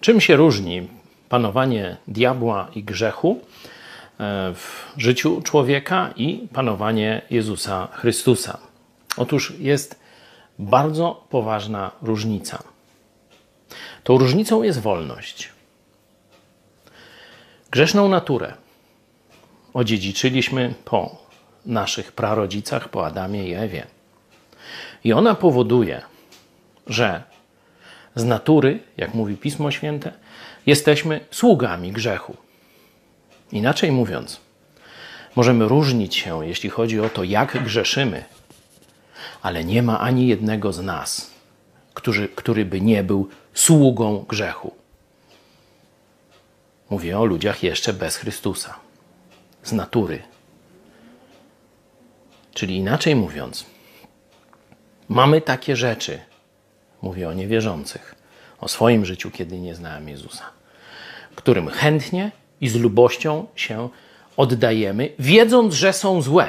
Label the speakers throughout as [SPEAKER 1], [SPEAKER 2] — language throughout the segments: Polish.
[SPEAKER 1] Czym się różni panowanie diabła i grzechu e, w życiu człowieka i panowanie Jezusa Chrystusa? Otóż jest bardzo poważna różnica. Tą różnicą jest wolność. Grzeszną naturę odziedziczyliśmy po naszych prarodzicach, po Adamie i Ewie. I ona powoduje, że z natury, jak mówi Pismo Święte, jesteśmy sługami grzechu. Inaczej mówiąc, możemy różnić się, jeśli chodzi o to, jak grzeszymy, ale nie ma ani jednego z nas, który, który by nie był sługą grzechu. Mówię o ludziach jeszcze bez Chrystusa, z natury. Czyli inaczej mówiąc, mamy takie rzeczy, mówię o niewierzących, o swoim życiu, kiedy nie znałem Jezusa, którym chętnie i z lubością się oddajemy, wiedząc, że są złe.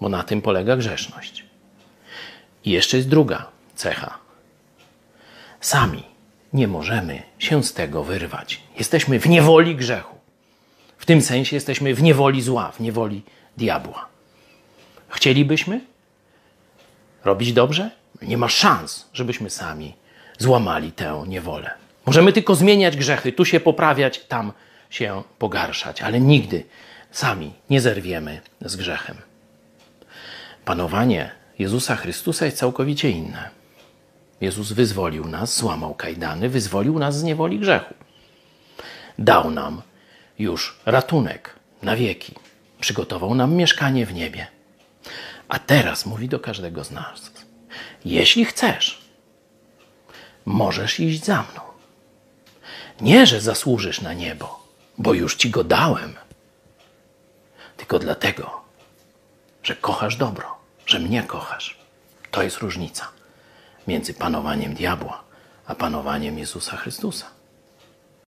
[SPEAKER 1] Bo na tym polega grzeszność. I jeszcze jest druga cecha. Sami nie możemy się z tego wyrwać. Jesteśmy w niewoli grzechu. W tym sensie jesteśmy w niewoli zła, w niewoli diabła. Chcielibyśmy robić dobrze? Nie ma szans, żebyśmy sami złamali tę niewolę. Możemy tylko zmieniać grzechy, tu się poprawiać, tam się pogarszać, ale nigdy sami nie zerwiemy z grzechem. Panowanie Jezusa Chrystusa jest całkowicie inne. Jezus wyzwolił nas, złamał kajdany, wyzwolił nas z niewoli grzechu. Dał nam już ratunek na wieki. Przygotował nam mieszkanie w niebie. A teraz mówi do każdego z nas: Jeśli chcesz, możesz iść za mną. Nie, że zasłużysz na niebo, bo już ci go dałem, tylko dlatego, że kochasz dobro, że mnie kochasz. To jest różnica między panowaniem diabła a panowaniem Jezusa Chrystusa.